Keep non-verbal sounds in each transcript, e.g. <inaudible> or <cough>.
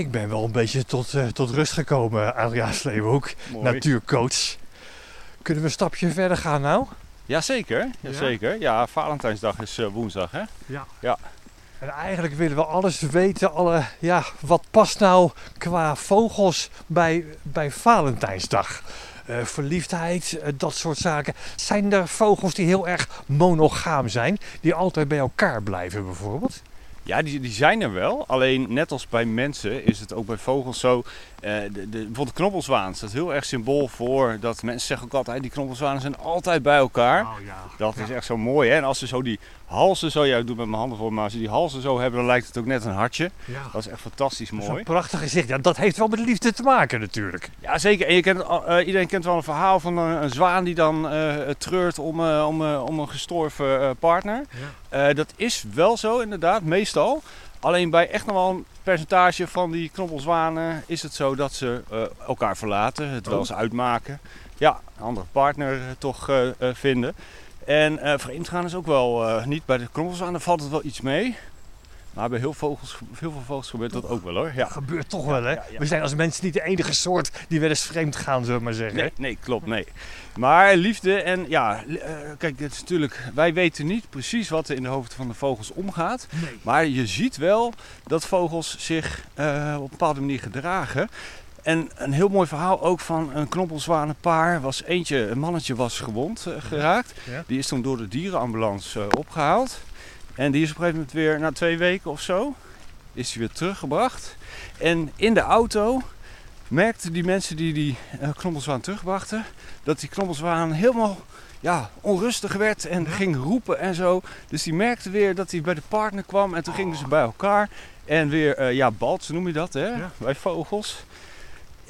Ik ben wel een beetje tot, uh, tot rust gekomen, Adriaan Sleehoek, natuurcoach. Kunnen we een stapje verder gaan nou? Jazeker, jazeker. Ja, ja Valentijnsdag is uh, woensdag hè? Ja. ja. En eigenlijk willen we alles weten, alle, ja, wat past nou qua vogels bij, bij Valentijnsdag? Uh, verliefdheid, uh, dat soort zaken. Zijn er vogels die heel erg monogaam zijn, die altijd bij elkaar blijven bijvoorbeeld? Ja, die, die zijn er wel. Alleen net als bij mensen is het ook bij vogels zo. Uh, de, de, bijvoorbeeld knoppelzwaan staat heel erg symbool voor dat mensen zeggen ook altijd die knoppelzwanen zijn altijd bij elkaar. Oh, ja. Dat is echt zo mooi. Hè? En als ze zo die halzen zo, ja ik doe met mijn handen voor, maar als ze die halzen zo hebben dan lijkt het ook net een hartje. Ja. Dat is echt fantastisch mooi. Prachtig gezicht. Ja, dat heeft wel met liefde te maken natuurlijk. Ja zeker. En je kent, uh, iedereen kent wel een verhaal van een, een zwaan die dan uh, treurt om, om, om een gestorven partner. Ja. dat is wel zo inderdaad, meestal. Alleen bij echt nog wel een percentage van die knoppelzwanen is het zo dat ze elkaar verlaten, het wel eens uitmaken. Ja, een andere partner toch vinden. En vreemd gaan is ook wel niet bij de knoppelzwanen valt het wel iets mee. Maar bij heel, vogels, heel veel vogels gebeurt dat ook wel hoor. Ja. Dat gebeurt toch wel hè? Ja, ja, We zijn als mensen niet de enige soort die wel eens vreemd gaan, zullen we maar zeggen. Nee, nee klopt, nee. Maar liefde en ja, uh, kijk, dit is natuurlijk, wij weten niet precies wat er in de hoofden van de vogels omgaat. Nee. Maar je ziet wel dat vogels zich uh, op een bepaalde manier gedragen. En een heel mooi verhaal ook van een knoppelzwanenpaar. Was eentje, een mannetje was gewond uh, geraakt. Ja. Die is toen door de dierenambulance opgehaald. En die is op een gegeven moment weer, na twee weken of zo, is hij weer teruggebracht. En in de auto merkten die mensen die die uh, knoppelzwaan terugbrachten, dat die knoppelzwaan helemaal ja, onrustig werd en Ja. ging roepen en zo. Dus die merkte weer dat hij bij de partner kwam en toen gingen ze bij elkaar. En weer, ja, baltsen noem je dat, hè, Ja. bij vogels.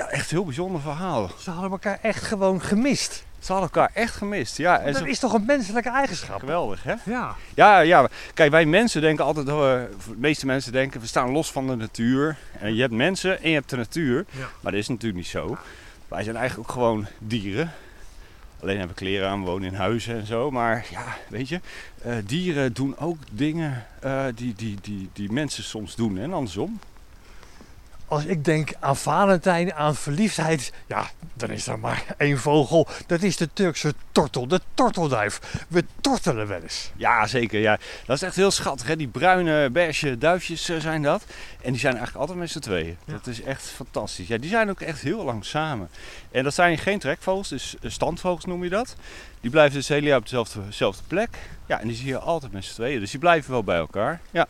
Ja, echt een heel bijzonder verhaal. Ze hadden elkaar echt gewoon gemist. Ze hadden elkaar echt gemist, ja. En Dat is toch een menselijke eigenschap? Geweldig, hè? Ja. Ja, ja. Kijk, wij mensen denken altijd, dat we, de meeste mensen denken, we staan los van de natuur. En je hebt mensen en je hebt de natuur. Ja. Maar dat is natuurlijk niet zo. Wij zijn eigenlijk ook gewoon dieren. Alleen hebben we kleren aan, we wonen in huizen en zo. Maar ja, weet je, eh, dieren doen ook dingen eh, die, die, die, die mensen soms doen en andersom. Als ik denk aan Valentijn, aan verliefdheid, ja, dan is er maar één vogel. Dat is de Turkse tortel, de tortelduif. We tortelen wel eens. Ja, zeker. Ja. Dat is echt heel schattig. Hè? Die bruine beige duifjes eh, zijn dat. En die zijn eigenlijk altijd met z'n tweeën. Ja. Dat is echt fantastisch. Ja, die zijn ook echt heel lang samen. En dat zijn geen trekvogels, dus eh, standvogels noem je dat. Die blijven dus het hele jaar op dezelfde, dezelfde plek. Ja, en die zie je altijd met z'n tweeën. Dus die blijven wel bij elkaar. Ja.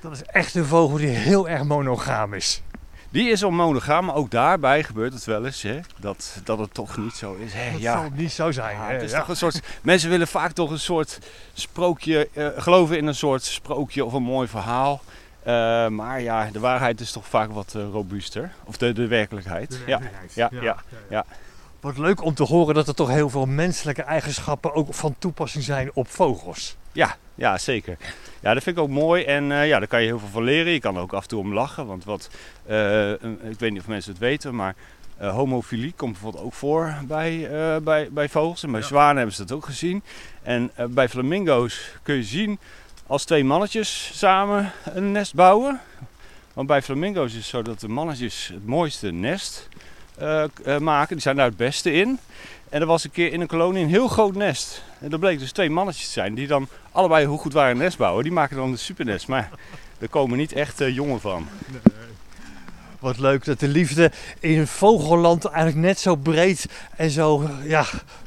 Dat is echt een vogel die heel erg monogaam is. Die is al monogaam, maar ook daarbij gebeurt het wel eens hè, dat, dat het toch niet zo is. Hè? Dat ja. zal niet zo zijn. Ja, hè? het is Ja. toch een soort, mensen willen vaak toch een soort sprookje, eh, geloven in een soort sprookje of een mooi verhaal. Eh, maar ja, de waarheid is toch vaak wat eh, robuuster. Of de, de werkelijkheid. De Ja. werkelijkheid. Ja, ja, ja. Wat leuk om te horen dat er toch heel veel menselijke eigenschappen ook van toepassing zijn op vogels. Ja, ja, zeker. Ja, dat vind ik ook mooi en eh, ja, daar kan je heel veel van leren. Je kan er ook af en toe om lachen, want wat, eh, ik weet niet of mensen het weten, maar eh, homofilie komt bijvoorbeeld ook voor bij, bij, bij vogels. En bij Ja. zwanen hebben ze dat ook gezien. En bij flamingo's kun je zien als twee mannetjes samen een nest bouwen. Want bij flamingo's is het zo dat de mannetjes het mooiste nest maken. Die zijn daar het beste in. En er was een keer in een kolonie een heel groot nest. En er bleek dus twee mannetjes te zijn die dan allebei hoe goed waren een nest bouwen. Die maken dan een supernest. Maar er komen niet echt eh, jongen van. Wat leuk dat de liefde in een vogelland eigenlijk net zo breed en zo ja,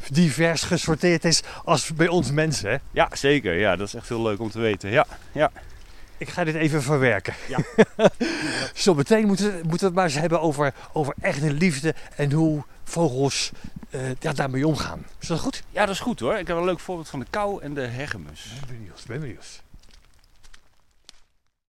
divers gesorteerd is als bij ons mensen. Hè? Ja, zeker. Ja, dat is echt heel leuk om te weten. Ja, ja. Ik ga dit even verwerken. Ja. <laughs> Zometeen moeten, we- moeten we het maar eens hebben over, over echte liefde en hoe vogels ja, daarmee omgaan. Is dat goed? ja, dat is goed hoor. Ik heb een leuk voorbeeld van de kou en de hegemus. Ben benieuwd, ben benieuwd.